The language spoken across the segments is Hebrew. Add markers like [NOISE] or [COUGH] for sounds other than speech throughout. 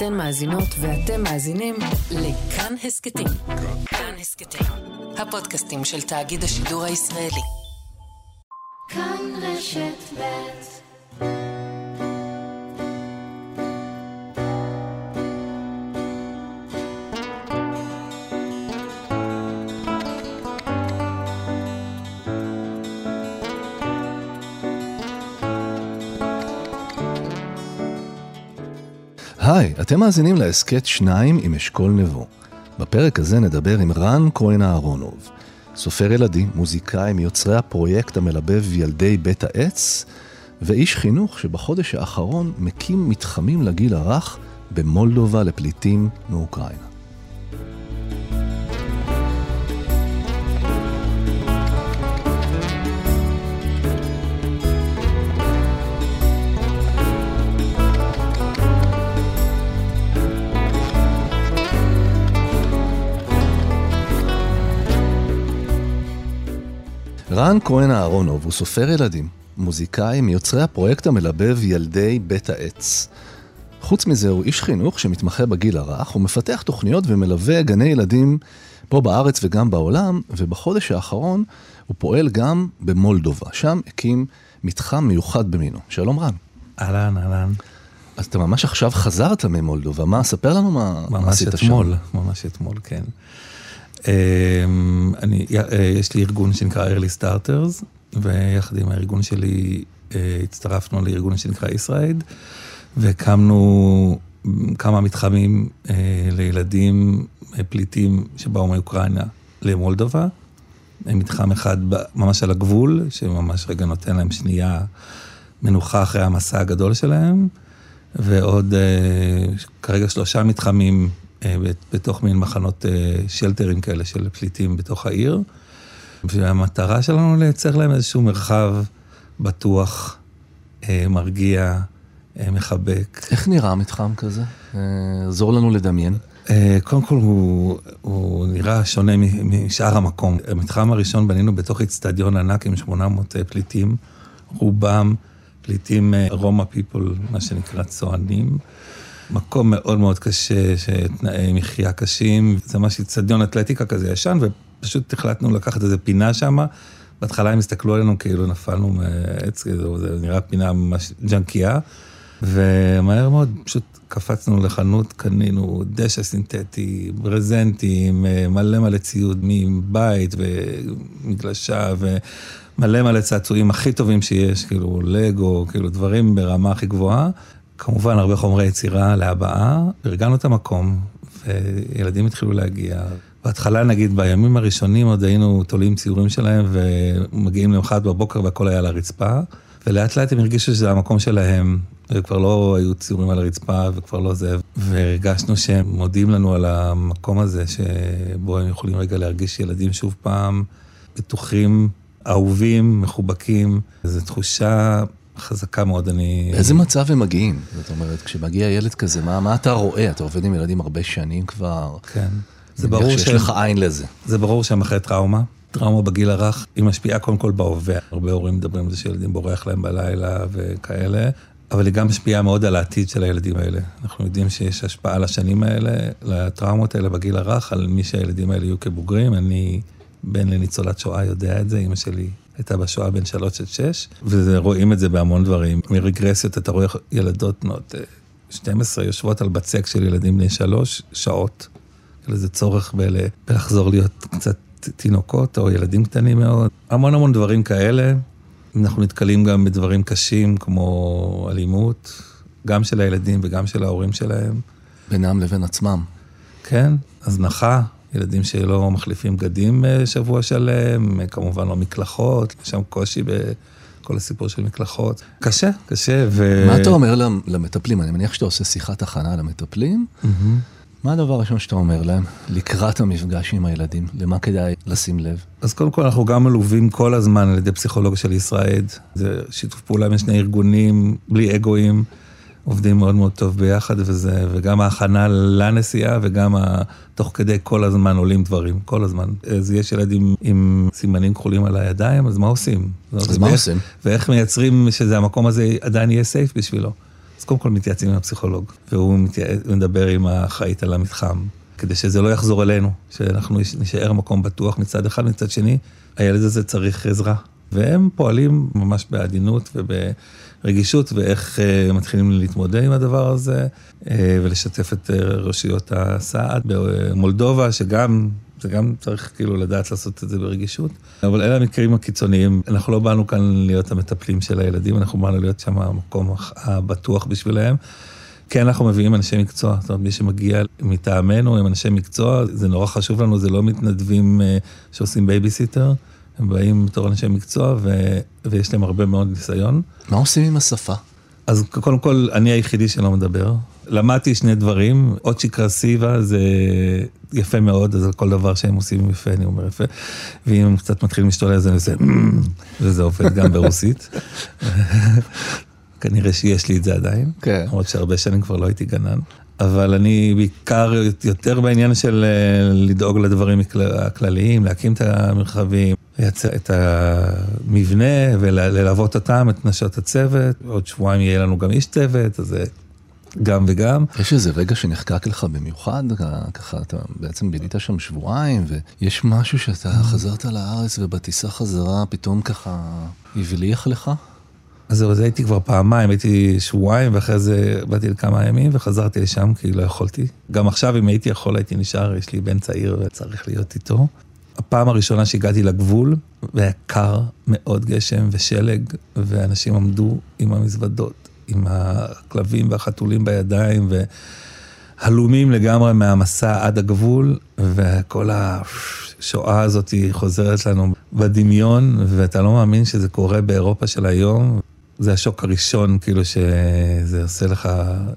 אתן מאזינות ואתם מאזינים לכאן הסכתים. כאן הסכתים, הפודקאסטים של תאגיד השידור הישראלי. כאן רשת ב' היי, אתם מאזינים להסכת שניים עם אשכול נבו. בפרק הזה נדבר עם רן כהן אהרונוב, סופר ילדים, מוזיקאי מיוצרי הפרויקט המלבב ילדי בית העץ, ואיש חינוך שבחודש האחרון מקים מתחמים לגיל הרך במולדובה לפליטים מאוקראינה. רן כהן אהרונוב הוא סופר ילדים, מוזיקאי מיוצרי הפרויקט המלבב ילדי בית העץ. חוץ מזה הוא איש חינוך שמתמחה בגיל הרך, הוא מפתח תוכניות ומלווה גני ילדים פה בארץ וגם בעולם, ובחודש האחרון הוא פועל גם במולדובה, שם הקים מתחם מיוחד במינו. שלום רן. אהלן, אהלן. אז אתה ממש עכשיו חזרת ממולדובה, מה, ספר לנו מה, מה ממש עשית אתמול, שם. ממש אתמול, כן. אמ, אני, אה, יש לי ארגון שנקרא early starters, ויחד עם הארגון שלי אה, הצטרפנו לארגון שנקרא ישראיד, והקמנו כמה מתחמים אה, לילדים פליטים שבאו מאוקראינה למולדובה. מתחם אחד ממש על הגבול, שממש רגע נותן להם שנייה מנוחה אחרי המסע הגדול שלהם, ועוד כרגע שלושה מתחמים בתוך מין מחנות אה, שלטרים כאלה של פליטים בתוך העיר. והמטרה שלנו לייצר להם איזשהו מרחב בטוח, אה, מרגיע, אה, מחבק. איך נראה מתחם כזה? אה, עזור לנו לדמיין. אה, קודם כל הוא, הוא נראה שונה משאר המקום. המתחם הראשון בנינו בתוך איצטדיון ענק עם 800 אה, פליטים, רובם פליטים אה, רומא פיפול, מה שנקרא צוענים. מקום מאוד מאוד קשה, שתנאי מחיה קשים, זה ממש איצטדיון אתלטיקה כזה ישן, ופשוט החלטנו לקחת איזה פינה שם. בהתחלה הם הסתכלו עלינו כאילו נפלנו מעץ, כאילו, זה נראה פינה ממש ג'נקייה, ומהר מאוד פשוט קפצנו לחנות, קנינו דשא סינתטי, ברזנטים, אה, מלא מלא ציוד מבית ומגלשה ומלא מלא צעצועים הכי טובים שיש, כאילו לגו, כאילו דברים ברמה הכי גבוהה. כמובן הרבה חומרי יצירה להבעה, ארגנו את המקום, וילדים התחילו להגיע. בהתחלה, נגיד, בימים הראשונים עוד היינו תולים ציורים שלהם ומגיעים למחרת בבוקר והכל היה על הרצפה, ולאט לאט הם הרגישו שזה המקום שלהם, וכבר לא היו ציורים על הרצפה וכבר לא זה, והרגשנו שהם מודים לנו על המקום הזה, שבו הם יכולים רגע להרגיש ילדים שוב פעם בטוחים, אהובים, מחובקים. זו תחושה חזקה מאוד, אני... באיזה מצב הם מגיעים? זאת אומרת, כשמגיע ילד כזה, מה, מה אתה רואה? אתה עובד עם ילדים הרבה שנים כבר. כן. זה ברור שיש שהם- לך עין לזה. זה ברור שהם אחרי טראומה. טראומה בגיל הרך, היא משפיעה קודם כל בהווה. הרבה הורים מדברים על זה שילדים בורח להם בלילה וכאלה, אבל היא גם משפיעה מאוד על העתיד של הילדים האלה. אנחנו יודעים שיש השפעה לשנים האלה, לטראומות האלה בגיל הרך, על מי שהילדים האלה יהיו כבוגרים. אני בן לניצולת שואה יודע את זה, אמא שלי הייתה בשואה בין שלוש עד שש, ורואים את זה בהמון דברים. מרגרסיות אתה רואה ילדות בנות אה, 12 יושבות על בצק של ילדים בני שלוש שעות. כאילו זה צורך בל... בלחזור להיות קצת תינוקות או ילדים קטנים מאוד. המון המון דברים כאלה. אנחנו נתקלים גם בדברים קשים כמו אלימות, גם של הילדים וגם של ההורים שלהם. בינם לבין עצמם. כן, הזנחה, ילדים שלא מחליפים בגדים אה, שבוע שלם, אה, כמובן לא מקלחות, יש שם קושי בכל הסיפור של מקלחות. קשה, קשה, ו... מה אתה אומר למ- למטפלים? אני מניח שאתה עושה שיחת הכנה למטפלים. מה הדבר הראשון שאתה אומר להם לקראת המפגש עם הילדים? למה כדאי לשים לב? אז קודם כל אנחנו גם מלווים כל הזמן על ידי פסיכולוג של ישראיד. זה שיתוף פעולה בין שני ארגונים, בלי אגואים, עובדים מאוד מאוד טוב ביחד, וזה, וגם ההכנה לנסיעה וגם תוך כדי כל הזמן עולים דברים, כל הזמן. אז יש ילדים עם סימנים כחולים על הידיים, אז מה עושים? אז מה עושים? ואיך מייצרים שזה המקום הזה עדיין יהיה סייף בשבילו. אז קודם כל מתייעצים עם הפסיכולוג, והוא. מדבר עם האחראית על המתחם, כדי שזה לא יחזור אלינו, שאנחנו נשאר מקום בטוח מצד אחד, מצד שני, הילד הזה צריך עזרה. והם פועלים ממש בעדינות וברגישות, ואיך uh, מתחילים להתמודד עם הדבר הזה, uh, ולשתף את uh, רשויות הסעד במולדובה, שגם, זה גם צריך כאילו לדעת לעשות את זה ברגישות. אבל אלה המקרים הקיצוניים, אנחנו לא באנו כאן להיות המטפלים של הילדים, אנחנו באנו להיות שם המקום הבטוח בשבילם. כן, אנחנו מביאים אנשי מקצוע, זאת אומרת, מי שמגיע מטעמנו הם אנשי מקצוע, זה נורא חשוב לנו, זה לא מתנדבים שעושים בייביסיטר. הם באים בתור אנשי מקצוע ו... ויש להם הרבה מאוד ניסיון. מה עושים עם השפה? אז קודם כל, אני היחידי שלא מדבר. למדתי שני דברים, עוד שקרה סיבה זה יפה מאוד, אז על כל דבר שהם עושים יפה, אני אומר יפה. ואם הם קצת מתחילים להשתולל, אז אני עושה, וזה עובד גם ברוסית. כנראה שיש לי את זה עדיין, כן. למרות שהרבה שנים כבר לא הייתי גנן. אבל אני בעיקר יותר בעניין של אה, לדאוג לדברים הכלליים, להקים את המרחבים, לייצר את המבנה וללוות אותם, את נשות הצוות. עוד שבועיים יהיה לנו גם איש צוות, אז זה גם וגם. יש איזה רגע שנחקק לך במיוחד, ככה אתה בעצם בילית שם שבועיים, ויש משהו שאתה חזרת לארץ ובטיסה חזרה פתאום ככה הבליח לך? אז זהו, אז הייתי כבר פעמיים, הייתי שבועיים, ואחרי זה באתי לכמה ימים וחזרתי לשם כי לא יכולתי. גם עכשיו, אם הייתי יכול, הייתי נשאר, יש לי בן צעיר וצריך להיות איתו. הפעם הראשונה שהגעתי לגבול, והיה קר, מאוד גשם ושלג, ואנשים עמדו עם המזוודות, עם הכלבים והחתולים בידיים, והלומים לגמרי מהמסע עד הגבול, וכל השואה הזאת חוזרת לנו בדמיון, ואתה לא מאמין שזה קורה באירופה של היום. זה השוק הראשון, כאילו שזה עושה לך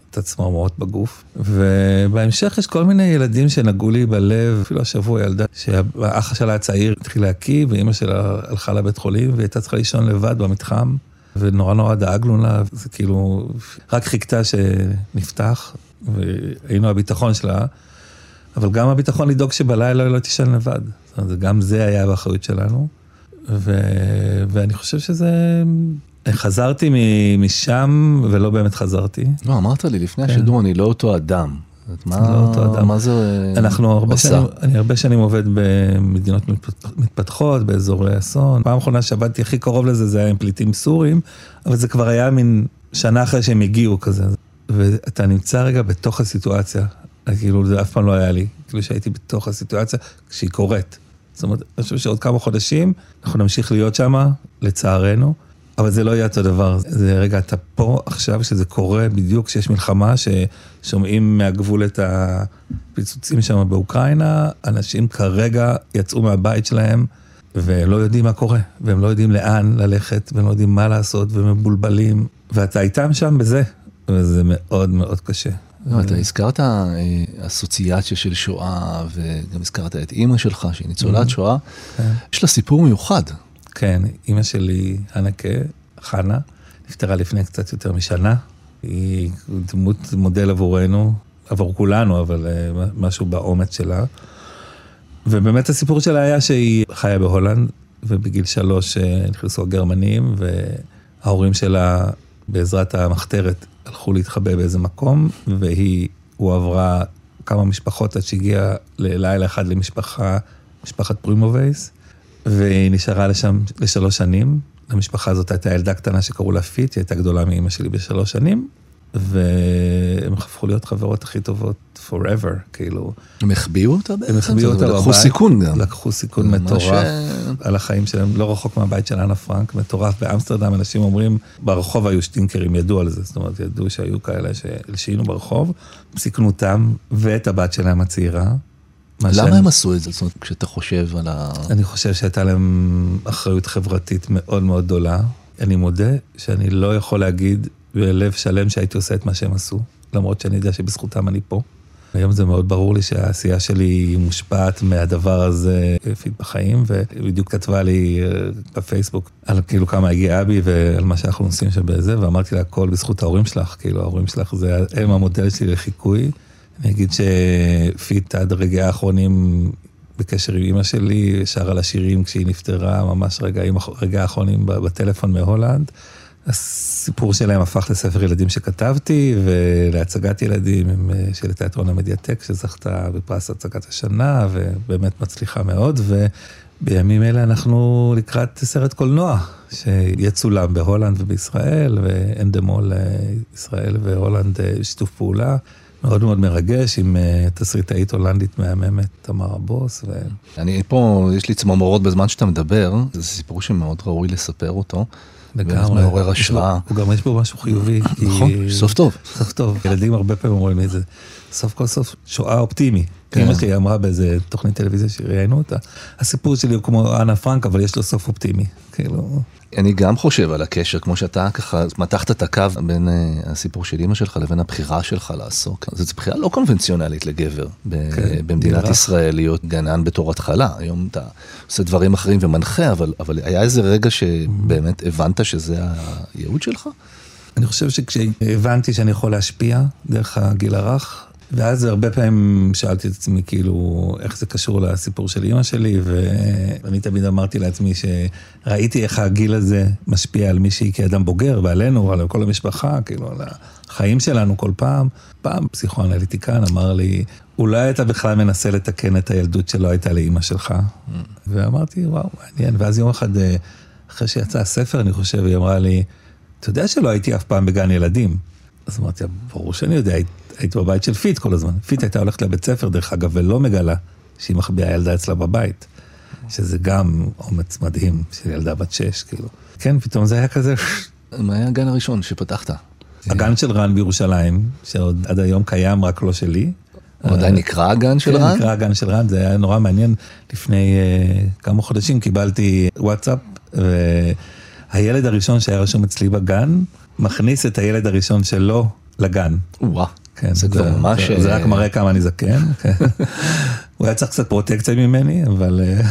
את הצמרמורות בגוף. ובהמשך יש כל מיני ילדים שנגעו לי בלב, אפילו השבוע ילדה, שהאח שלה הצעיר התחיל להקיא, ואימא שלה הלכה לבית חולים, והיא הייתה צריכה לישון לבד במתחם, ונורא נורא דאגנו לה, זה כאילו, רק חיכתה שנפתח, והיינו הביטחון שלה, אבל גם הביטחון לדאוג שבלילה לא תישן לבד. זאת אומרת, גם זה היה באחריות שלנו. ו... ואני חושב שזה חזרתי משם ולא באמת חזרזרתי. לא, אמרת לי לפני כן. השידור, אני לא אותו אדם. מה, לא אותו אדם. מה זה אנחנו הרבה שנים, אני הרבה שנים עובד במדינות מתפתחות, באזורי אסון. פעם אחרונה שעבדתי הכי קרוב לזה, זה היה עם פליטים סורים, אבל זה כבר היה מין שנה אחרי שהם הגיעו כזה. ואתה נמצא רגע בתוך הסיטואציה, כאילו זה אף פעם לא היה לי, כאילו שהייתי בתוך הסיטואציה כשהיא קורית. זאת אומרת, אני חושב שעוד כמה חודשים אנחנו נמשיך להיות שם, לצערנו. אבל זה לא יהיה אותו דבר. זה רגע, אתה פה עכשיו, שזה קורה בדיוק כשיש מלחמה, ששומעים מהגבול את הפיצוצים שם באוקראינה, אנשים כרגע יצאו מהבית שלהם ולא יודעים מה קורה, והם לא יודעים לאן ללכת, והם לא יודעים מה לעשות, ומבולבלים, ואתה איתם שם בזה, וזה מאוד מאוד קשה. לא, אתה הזכרת אה, אסוציאציה של שואה, וגם הזכרת את אימא שלך, שהיא ניצולת mm-hmm. שואה. כן. יש לה סיפור מיוחד. כן, אימא שלי, הנקה, חנה, נפטרה לפני קצת יותר משנה. היא דמות מודל עבורנו, עבור כולנו, אבל uh, משהו באומץ שלה. ובאמת הסיפור שלה היה שהיא חיה בהולנד, ובגיל שלוש uh, נכנסו הגרמנים, וההורים שלה, בעזרת המחתרת, הלכו להתחבא באיזה מקום, והיא הועברה כמה משפחות עד שהגיעה ללילה אחד למשפחה, משפחת פרימובייס. והיא נשארה לשם לשלוש שנים. למשפחה הזאת הייתה ילדה קטנה שקראו לה פיט, היא הייתה גדולה מאימא שלי בשלוש שנים, והם הפכו להיות חברות הכי טובות forever, כאילו. הם החביאו אותה בעצם? הם החביאו אותה בבית. לקחו סיכון גם. לקחו סיכון מטורף על החיים שלהם, לא רחוק מהבית של אנה פרנק, מטורף. באמסטרדם אנשים אומרים, ברחוב היו שטינקרים, ידעו על זה, זאת אומרת, ידעו שהיו כאלה שהלשינו ברחוב, סיכנו אותם ואת הבת שלהם הצעירה. למה. הם עשו את זה? זאת אומרת, כשאתה חושב על ה... אני חושב שהייתה להם אחריות חברתית מאוד מאוד גדולה. אני מודה שאני לא יכול להגיד בלב שלם שהייתי עושה את מה שהם עשו, למרות שאני יודע שבזכותם אני פה. היום זה מאוד ברור לי שהעשייה שלי מושפעת מהדבר הזה פיד בחיים, ובדיוק כתבה לי אה, בפייסבוק על כאילו כמה הגיעה בי ועל מה שאנחנו עושים שם בזה, ואמרתי לה הכל בזכות ההורים שלך, כאילו ההורים שלך זה, הם המודל שלי לחיקוי. אני אגיד שפיט עד רגעי האחרונים בקשר עם אמא שלי, שרה לה שירים כשהיא נפטרה, ממש רגעים, רגעי האחרונים בטלפון מהולנד, הסיפור שלהם הפך לספר ילדים שכתבתי, ולהצגת ילדים אה, של תיאטרון המדיאטק, שזכתה בפרס הצגת השנה, ובאמת מצליחה מאוד, ובימים אלה אנחנו לקראת סרט קולנוע, שיהיה צולם בהולנד ובישראל, ואנדמול ישראל והולנד שיתוף פעולה. מאוד מאוד מרגש, עם uh, תסריטאית הולנדית מהממת, תמר הבוס. ו... אני פה, יש לי צמרמורות בזמן שאתה מדבר, זה סיפור שמאוד ראוי לספר אותו. לגמרי. מעורר השראה. הוא גם יש בו משהו חיובי. נכון, סוף טוב. סוף טוב. ילדים הרבה פעמים אומרים את זה. סוף כל סוף שואה אופטימי. כן. אמא שלי אמרה באיזה תוכנית טלוויזיה שראיינו אותה, הסיפור שלי הוא כמו אנה פרנק, אבל יש לו סוף אופטימי. כאילו... אני גם חושב על הקשר, כמו שאתה ככה מתחת את הקו בין uh, הסיפור של אימא שלך לבין הבחירה שלך לעסוק. זו בחירה לא קונבנציונלית לגבר ב- כן, במדינת נראה. ישראל להיות גנן בתור התחלה. היום אתה עושה דברים אחרים ומנחה, אבל, אבל היה איזה רגע שבאמת הבנת שזה הייעוד שלך? אני חושב שכשהבנתי שאני יכול להשפיע דרך הגיל הרך, ואז הרבה פעמים שאלתי את עצמי כאילו איך זה קשור לסיפור של אימא שלי, ואני תמיד אמרתי לעצמי שראיתי איך הגיל הזה משפיע על מישהי כאדם בוגר ועלינו, על כל המשפחה, כאילו על החיים שלנו כל פעם. פעם פסיכואנליטיקן אמר לי, אולי אתה בכלל מנסה לתקן את הילדות שלא הייתה לאימא שלך. ואמרתי, וואו, מעניין. ואז יום אחד, אה, אחרי שיצא הספר, אני חושב, היא אמרה לי, אתה יודע שלא הייתי אף פעם בגן ילדים. אז אמרתי, ברור שאני יודע, היית, היית בבית של פיט כל הזמן. פיט הייתה הולכת לבית ספר, דרך אגב, ולא מגלה שהיא מחביאה ילדה אצלה בבית. שזה גם אומץ מדהים של ילדה בת שש, כאילו. כן, פתאום זה היה כזה... מה היה הגן הראשון שפתחת? הגן של רן בירושלים, שעוד עד היום קיים, רק לא שלי. הוא עדיין נקרא הגן של כן, רן? נקרא הגן של רן, זה היה נורא מעניין. לפני uh, כמה חודשים קיבלתי וואטסאפ, והילד הראשון שהיה רשום אצלי בגן, מכניס את הילד הראשון שלו לגן. וואה, כן, זה כבר ממש... זה, זה רק אה, מראה כמה אני זקן. כן. הוא היה צריך קצת פרוטקציה ממני, אבל אה,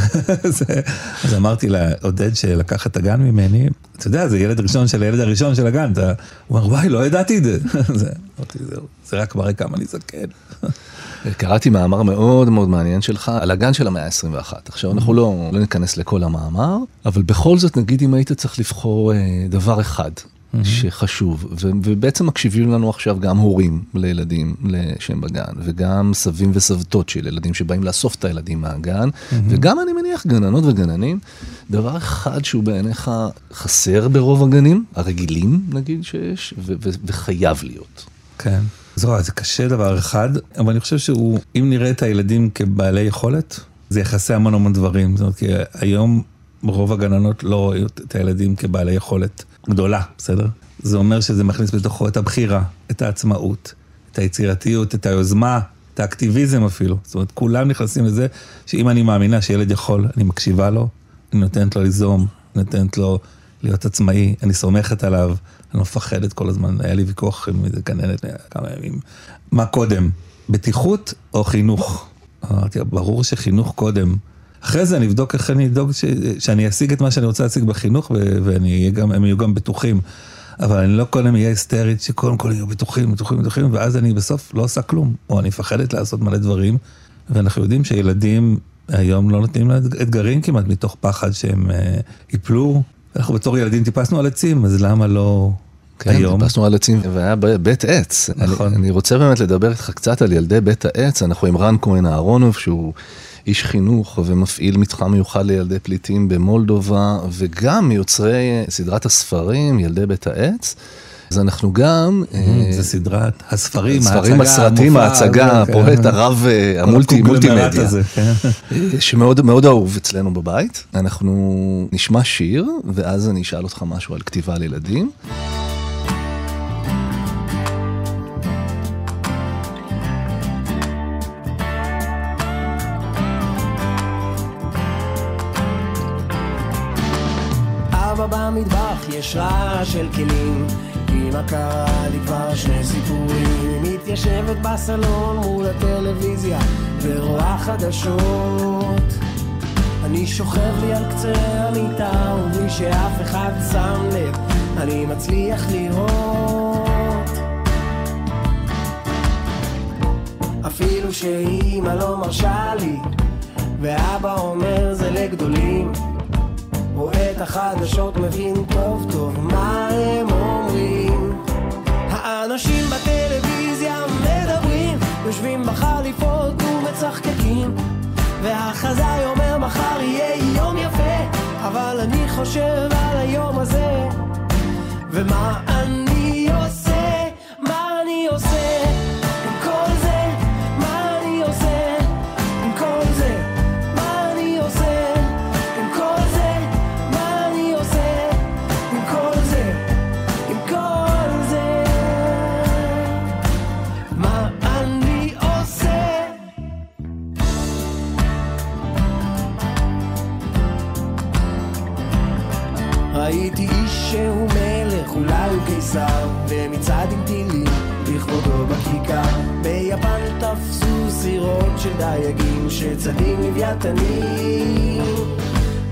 [LAUGHS] זה, אז אמרתי לעודד שלקח את הגן ממני, אתה יודע, זה ילד ראשון של הילד הראשון של הגן, אתה, הוא אמר, וואי, לא ידעתי את זה. [LAUGHS] זה, זה רק מראה כמה אני זקן. [LAUGHS] קראתי מאמר מאוד מאוד מעניין שלך על הגן של המאה ה-21. עכשיו אנחנו לא, לא ניכנס לכל המאמר, אבל בכל זאת נגיד אם היית צריך לבחור אה, דבר אחד שחשוב, ו- ובעצם מקשיבים לנו עכשיו גם הורים לילדים שהם בגן, וגם סבים וסבתות של ילדים שבאים לאסוף את הילדים מהגן, וגם אני מניח גננות וגננים, דבר אחד שהוא בעיניך חסר ברוב הגנים, הרגילים נגיד שיש, ו- ו- וחייב להיות. כן. זהו, זה קשה דבר אחד, אבל אני חושב שהוא, אם נראה את הילדים כבעלי יכולת, זה יכסה המון המון דברים. זאת אומרת, כי היום רוב הגננות לא רואות את הילדים כבעלי יכולת גדולה, בסדר? זה אומר שזה מכניס בתוכו את הבחירה, את העצמאות, את היצירתיות, את היוזמה, את האקטיביזם אפילו. זאת אומרת, כולם נכנסים לזה שאם אני מאמינה שילד יכול, אני מקשיבה לו, אני נותנת לו ליזום, נותנת לו להיות עצמאי, אני סומכת עליו, אני לא מפחדת כל הזמן. היה לי ויכוח עם איזה גננת כמה ימים. מה קודם, בטיחות או חינוך? אמרתי, ברור שחינוך קודם. אחרי זה אני אבדוק איך אני אדאוג ש... שאני אשיג את מה שאני רוצה להשיג בחינוך, ו... ואני אהיה גם, הם יהיו גם בטוחים. אבל אני לא קודם אהיה היסטרית שקודם כל יהיו בטוחים, בטוחים, בטוחים, ואז אני בסוף לא עושה כלום. או אני מפחדת לעשות מלא דברים, ואנחנו יודעים שילדים היום לא נותנים להם אתגרים כמעט מתוך פחד שהם אה, ייפלו. אנחנו בתור ילדים טיפסנו על עצים, אז למה לא כן, היום? טיפסנו על עצים והיה ב- בית עץ. נכון. אני, אני רוצה באמת לדבר איתך קצת על ילדי בית העץ, אנחנו עם רן כהן אהרונוב שהוא איש חינוך ומפעיל מתחם מיוחד לילדי פליטים במולדובה, וגם מיוצרי סדרת הספרים ילדי בית העץ. אז אנחנו גם... אה, זה סדרת הספרים, הספרים, הסרטים, ההצגה, זה, הפרויקט כן. הרב, אה, המולטי, מולטימדיה. כן. שמאוד מאוד אהוב אצלנו בבית. אנחנו נשמע שיר, ואז אני אשאל אותך משהו על כתיבה לילדים. רעש של כלים. אמא קראה לי כבר שני סיפורים. היא מתיישבת בסלון מול הטלוויזיה ורואה חדשות. אני שוכב לי על קצה המיטה ובלי שאף אחד שם לב אני מצליח לראות. אפילו שאימא לא מרשה לי ואבא אומר זה לגדולים. רואה את החדשות, מבין טוב טוב והחזאי אומר מחר יהיה יום יפה, אבל אני חושב על היום הזה, ומה אני של דייגים שצדים לוויתנים.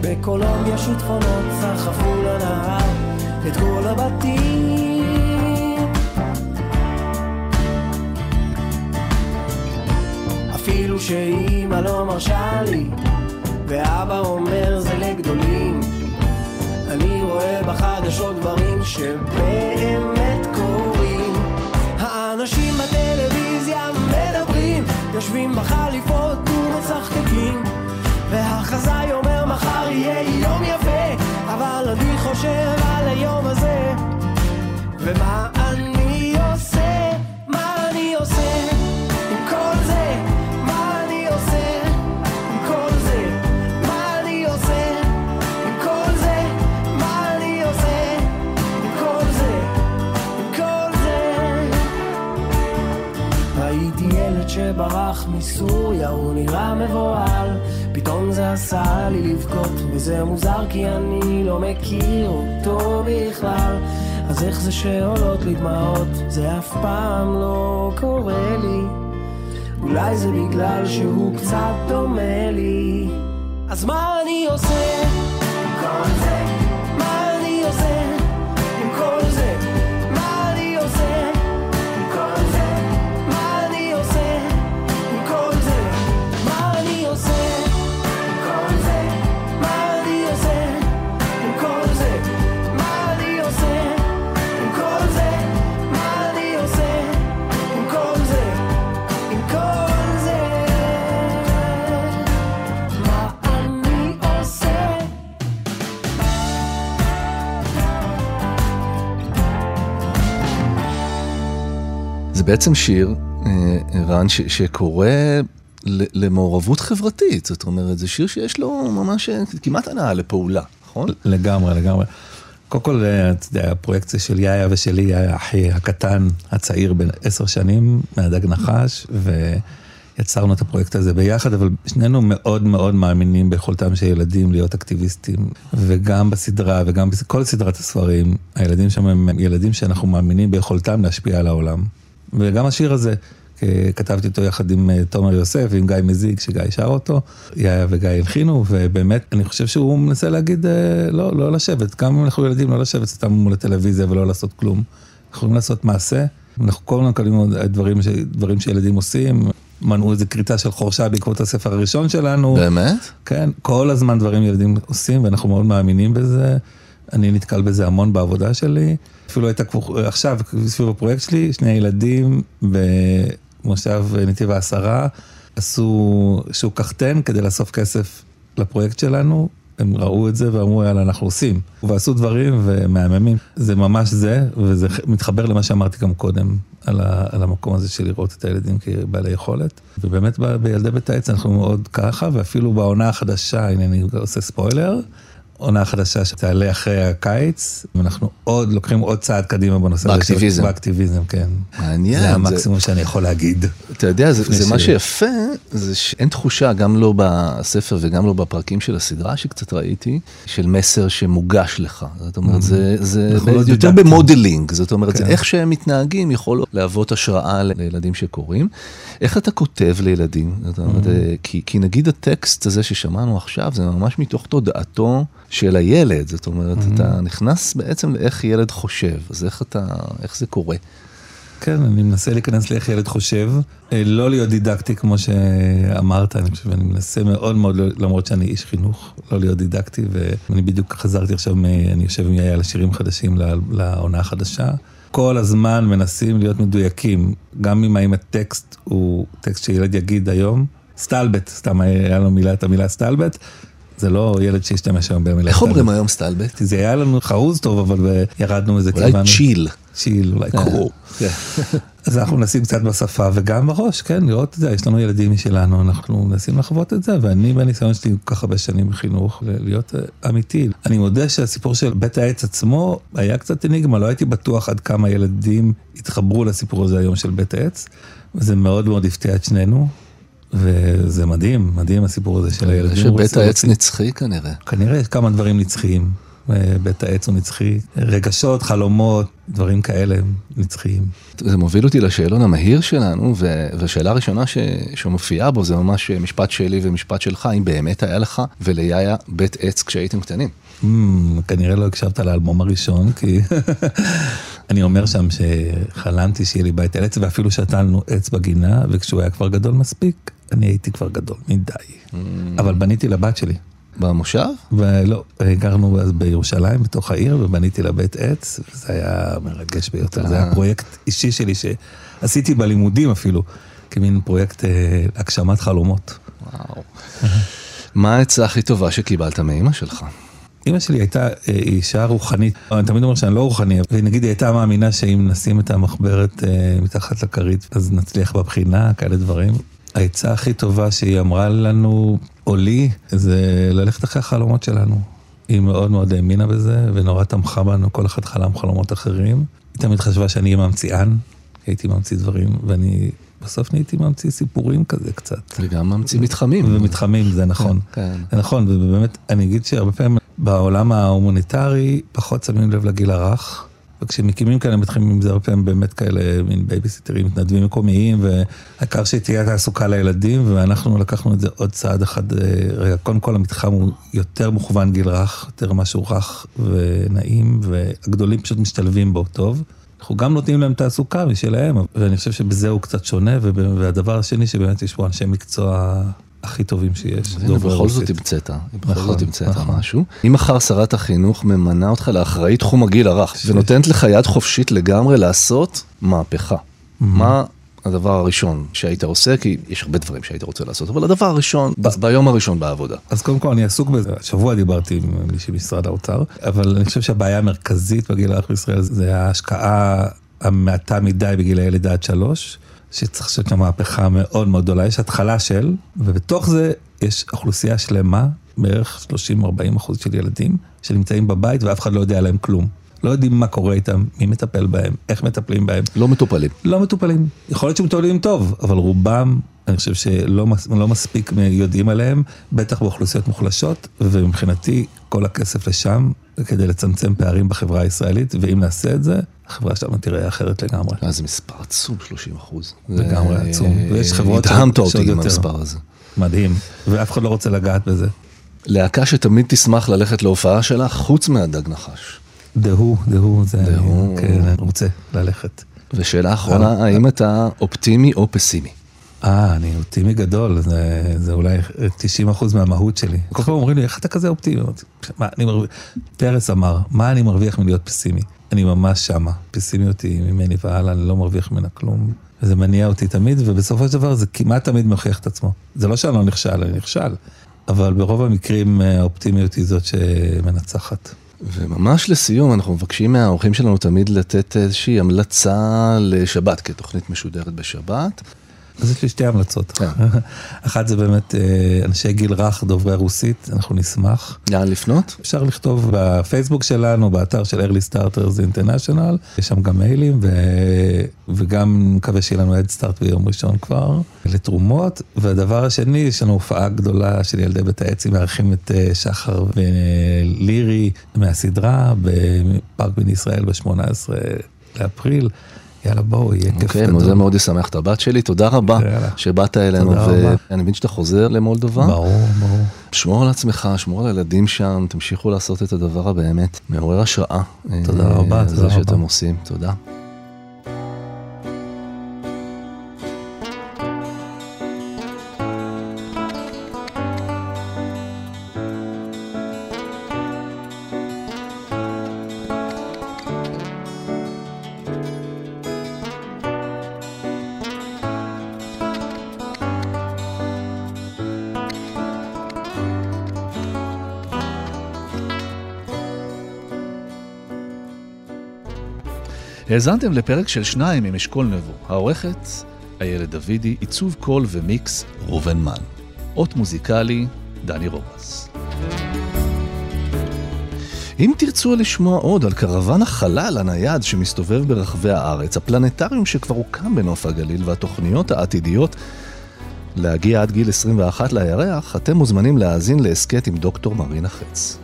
בקולומביה שיטפונות סחפו לנהר את כל הבתים. אפילו שאימא לא מרשה לי, ואבא אומר זה לגדולים. אני רואה בחדשות דברים שבאמת יושבים בחליפות ומצחקקים. והחזאי אומר מחר יהיה יום יפה, אבל אני חושב על היום הזה. ומה אני מסוריה, הוא נראה מבוהל. פתאום זה עשה לי לבכות, וזה מוזר כי אני לא מכיר אותו בכלל. אז איך זה שעולות לי דמעות? זה אף פעם לא קורה לי. אולי זה בגלל שהוא קצת דומה לי. אז מה אני עושה? כל זה, מה אני עושה? בעצם שיר, אה, רן, ש- שקורא למעורבות חברתית. זאת אומרת, זה שיר שיש לו ממש אה, כמעט הנאה לפעולה, נכון? לגמרי, לגמרי. קודם כל, אה, אתה יודע, הפרויקט של יאיה ושלי, יאיה אחי הקטן, הצעיר בן עשר שנים, מהדג נחש, ויצרנו את הפרויקט הזה ביחד, אבל שנינו מאוד מאוד מאמינים ביכולתם של ילדים להיות אקטיביסטים, וגם בסדרה וגם בכל סדרת הספרים, הילדים שם הם ילדים שאנחנו מאמינים ביכולתם להשפיע על העולם. וגם השיר הזה, אה, כתבתי אותו יחד עם אה, תומר יוסף ועם גיא מזיג, שגיא שר אותו, יאיה וגיא הלחינו, ובאמת, אני חושב שהוא מנסה להגיד, אה, לא, לא לשבת, גם אם אנחנו ילדים, לא לשבת סתם מול הטלוויזיה ולא לעשות כלום. אנחנו יכולים לעשות מעשה, אנחנו כל הזמן מקבלים דברים, ש- דברים שילדים עושים, מנעו איזה כריתה של חורשה בעקבות הספר הראשון שלנו. באמת? כן, כל הזמן דברים ילדים עושים, ואנחנו מאוד מאמינים בזה. אני נתקל בזה המון בעבודה שלי. אפילו הייתה כבר, עכשיו, סביב הפרויקט שלי, שני ילדים במושב נתיב העשרה עשו שוק קחטן כדי לאסוף כסף לפרויקט שלנו. הם ראו את זה ואמרו, יאללה, אנחנו עושים. ועשו דברים ומהממים. זה ממש זה, וזה מתחבר למה שאמרתי גם קודם, על, ה, על המקום הזה של לראות את הילדים כבעלי יכולת. ובאמת ב- בילדי בית העץ אנחנו מאוד ככה, ואפילו בעונה החדשה, הנה אני עושה ספוילר, עונה חדשה שתעלה אחרי הקיץ, ואנחנו עוד לוקחים עוד צעד קדימה בנושא הזה. באקטיביזם. באקטיביזם, כן. מעניין, זה זה- המקסימום שאני יכול להגיד. אתה יודע, זה, זה מה. שיפה, זה שאין תחושה, גם לא בספר וגם לא בפרקים של הסדרה שקצת ראיתי, של מסר שמוגש לך. זאת אומרת, זה, זה אנחנו לא יותר. במודלינג, זאת אומרת, זה כן. איך שהם מתנהגים יכול להוות השראה לילדים שקוראים. איך אתה כותב לילדים? זאת אומרת, כי, כי נגיד הטקסט הזה ששמענו עכשיו, זה ממש מתוך תודעתו של הילד, זאת אומרת, אתה נכנס בעצם לאיך ילד חושב, אז איך אתה, איך זה קורה? כן, אני מנסה להיכנס לאיך ילד חושב, אה, לא להיות דידקטי כמו שאמרת, אני חושב, אני מנסה מאוד מאוד, למרות שאני איש חינוך, לא להיות דידקטי, ואני בדיוק חזרתי עכשיו, אני יושב עם יאיה לשירים חדשים לעונה החדשה. כל הזמן מנסים להיות מדויקים, גם אם האם הטקסט הוא טקסט שילד יגיד היום, סטלבט, סתם היה לנו מילה, את המילה סטלבט, זה לא ילד שישתמש היום במילה איך סטלבט. אומרים היום סטלבט? זה היה לנו חרוז טוב, אבל ירדנו מזה אולי כיוונו- צ'יל. צ'יל, אולי קרו. כן. [LAUGHS] אז אנחנו מנסים קצת בשפה וגם בראש, כן, לראות את זה, יש לנו ילדים משלנו, אנחנו מנסים לחוות את זה, ואני בניסיון שלי כל כך הרבה שנים בחינוך, להיות אה, אמיתי. אני מודה שהסיפור של בית העץ עצמו היה קצת אניגמה, לא הייתי בטוח עד כמה ילדים התחברו לסיפור הזה היום של בית העץ, וזה מאוד מאוד הפתיע את שנינו, וזה מדהים, מדהים הסיפור הזה של הילדים. שבית העץ נצחי כנראה. כנראה יש כמה דברים נצחיים. אה, בית העץ הוא נצחי, רגשות, חלומות, דברים כאלה נצחיים. זה מוביל אותי לשאלון המהיר שלנו, והשאלה הראשונה ש- שמופיעה בו זה ממש משפט שלי ומשפט שלך, אם באמת היה לך וליאיה בית עץ כשהייתם קטנים. Hmm, כנראה לא הקשבת לאלבום הראשון, כי [LAUGHS] אני אומר שם שחלמתי שיהיה לי בית על עץ, ואפילו שתלנו עץ בגינה, וכשהוא היה כבר גדול מספיק, אני הייתי כבר גדול מדי. אבל בניתי לבת שלי. במושב? ולא, גרנו אז בירושלים, בתוך העיר, ובניתי לה בית עץ, וזה היה מרגש ביותר. זה היה פרויקט אישי שלי שעשיתי בלימודים אפילו, כמין פרויקט אה, הגשמת חלומות. וואו. מה העצה הכי טובה שקיבלת מאימא שלך? אימא שלי הייתה אה, אישה רוחנית, אני תמיד אומר שאני לא רוחני, ונגיד היא הייתה מאמינה שאם נשים את המחברת אה, מתחת לכרית, אז נצליח בבחינה, כאלה דברים. העצה הכי טובה שהיא אמרה לנו, או לי, זה ללכת אחרי החלומות שלנו. היא מאוד מאוד האמינה בזה, ונורא תמכה בנו, כל אחד חלם חלומות אחרים. היא תמיד חשבה שאני אהיה ממציאן, הייתי ממציא דברים, ואני בסוף נהייתי ממציא סיפורים כזה קצת. וגם ממציא מתחמים. ומתחמים, זה נכון. כן. זה נכון, ובאמת, אני אגיד שהרבה פעמים בעולם ההומניטרי פחות שמים לב לגיל הרך. וכשמקימים כאלה מתחילים עם זה הרבה פעמים באמת כאלה מין בייביסיטרים, מתנדבים מקומיים, והעיקר שתהיה תעסוקה לילדים, ואנחנו לקחנו את זה עוד צעד אחד, אה, רגע, קודם כל המתחם הוא יותר מוכוון גיל רך, יותר משהו רך ונעים, והגדולים פשוט משתלבים בו טוב. אנחנו גם נותנים להם תעסוקה משלהם, ואני חושב שבזה הוא קצת שונה, והדבר השני שבאמת יש פה אנשי מקצוע הכי טובים שיש. הנה, דוברי בכל זאת. המצאת, בכל נכון, זאת המצאת נכון. משהו. אם מחר שרת החינוך ממנה אותך לאחראי תחום הגיל הרך, ונותנת לך יד חופשית לגמרי לעשות מהפכה, מה הדבר הראשון שהיית עושה? כי יש הרבה דברים שהיית רוצה לעשות, אבל הדבר הראשון, ביום הראשון בעבודה. אז קודם כל אני עסוק בזה, השבוע דיברתי עם מישהי ממשרד האוצר, אבל אני חושב שהבעיה המרכזית בגיל הרך בישראל זה ההשקעה המעטה מדי בגילאי לידה עד שלוש, שצריך לעשות שם מהפכה מאוד מאוד גדולה, יש התחלה של, ובתוך זה יש אוכלוסייה שלמה, בערך 30-40 אחוז של ילדים, שנמצאים בבית ואף אחד לא יודע עליהם כלום. לא יודעים מה קורה איתם, מי מטפל בהם, איך מטפלים בהם. לא מטופלים. לא מטופלים. יכול להיות שהם מטופלים טוב, אבל רובם, אני חושב שלא לא מספיק יודעים עליהם, בטח באוכלוסיות מוחלשות, ומבחינתי כל הכסף לשם כדי לצמצם פערים בחברה הישראלית, ואם נעשה את זה, החברה שלנו תראה אחרת לגמרי. אה, זה מספר עצום, 30 אחוז. לגמרי זה- עצום. ויש חברות הדהמת שעוד- אותי שעוד עם יותר. המספר הזה. מדהים, ואף אחד לא רוצה לגעת בזה. להקה שתמיד תשמח ללכת להופעה שלך, חוץ מהדג נחש. דהו, דהו, זה, דהו. כן, אני רוצה ללכת. ושאלה אחרונה, האם אתה אופטימי או פסימי? אה, אני אופטימי גדול, זה, זה אולי 90% מהמהות שלי. כל פעם אומרים לי, איך אתה כזה אופטימי? מה אני מרוויח? פרס אמר, מה אני מרוויח מלהיות פסימי? אני ממש שמה. פסימיות היא ממני והלאה, אני לא מרוויח ממנה כלום. וזה מניע אותי תמיד, ובסופו של דבר זה כמעט תמיד מוכיח את עצמו. זה לא שאני לא נכשל, אני נכשל. אבל ברוב המקרים אה, האופטימיות היא זאת שמנצחת. וממש לסיום, אנחנו מבקשים מהאורחים שלנו תמיד לתת איזושהי המלצה לשבת, כתוכנית משודרת בשבת. אז יש לי שתי המלצות. כן. [LAUGHS] אחת זה באמת אה, אנשי גיל רך, דוברי רוסית, אנחנו נשמח. לאן לפנות? אפשר לכתוב בפייסבוק שלנו, באתר של early starters international, יש שם גם מיילים, ו... וגם מקווה שיהיה לנו Head Start ביום ראשון כבר, לתרומות. והדבר השני, יש לנו הופעה גדולה של ילדי בית העצים, מארחים את אה, שחר ולירי מהסדרה בפארק בן ישראל ב-18 לאפריל. יאללה בואו, יהיה כיף אוקיי, גדול. זה מאוד ישמח את הבת שלי, תודה רבה. שבאת אלינו, תודה רבה. ואני מבין שאתה חוזר למולדובה. ברור, ברור. שמור על עצמך, שמור על הילדים שם, תמשיכו לעשות את הדבר הבאמת מעורר השראה. תודה אה, רבה, זה תודה שאתם רבה. עושים, תודה. האזנתם לפרק של שניים עם אשכול נבו. העורכת, איילת דוידי, עיצוב קול ומיקס, ראובן מן. אות מוזיקלי, דני רובס. אם תרצו לשמוע עוד על קרוואן החלל הנייד שמסתובב ברחבי הארץ, הפלנטריום שכבר הוקם בנוף הגליל והתוכניות העתידיות להגיע עד גיל 21 לירח, אתם מוזמנים להאזין להסכת עם דוקטור מרינה חץ.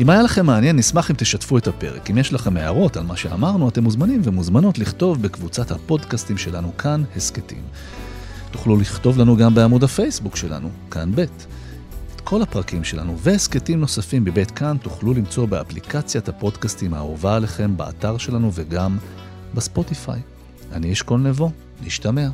אם היה לכם מעניין, נשמח אם תשתפו את הפרק. אם יש לכם הערות על מה שאמרנו, אתם מוזמנים ומוזמנות לכתוב בקבוצת הפודקאסטים שלנו כאן, הסכתים. תוכלו לכתוב לנו גם בעמוד הפייסבוק שלנו, כאן ב'. את כל הפרקים שלנו והסכתים נוספים בבית כאן תוכלו למצוא באפליקציית הפודקאסטים האהובה עליכם, באתר שלנו וגם בספוטיפיי. אני אשכול נבו, נשתמע.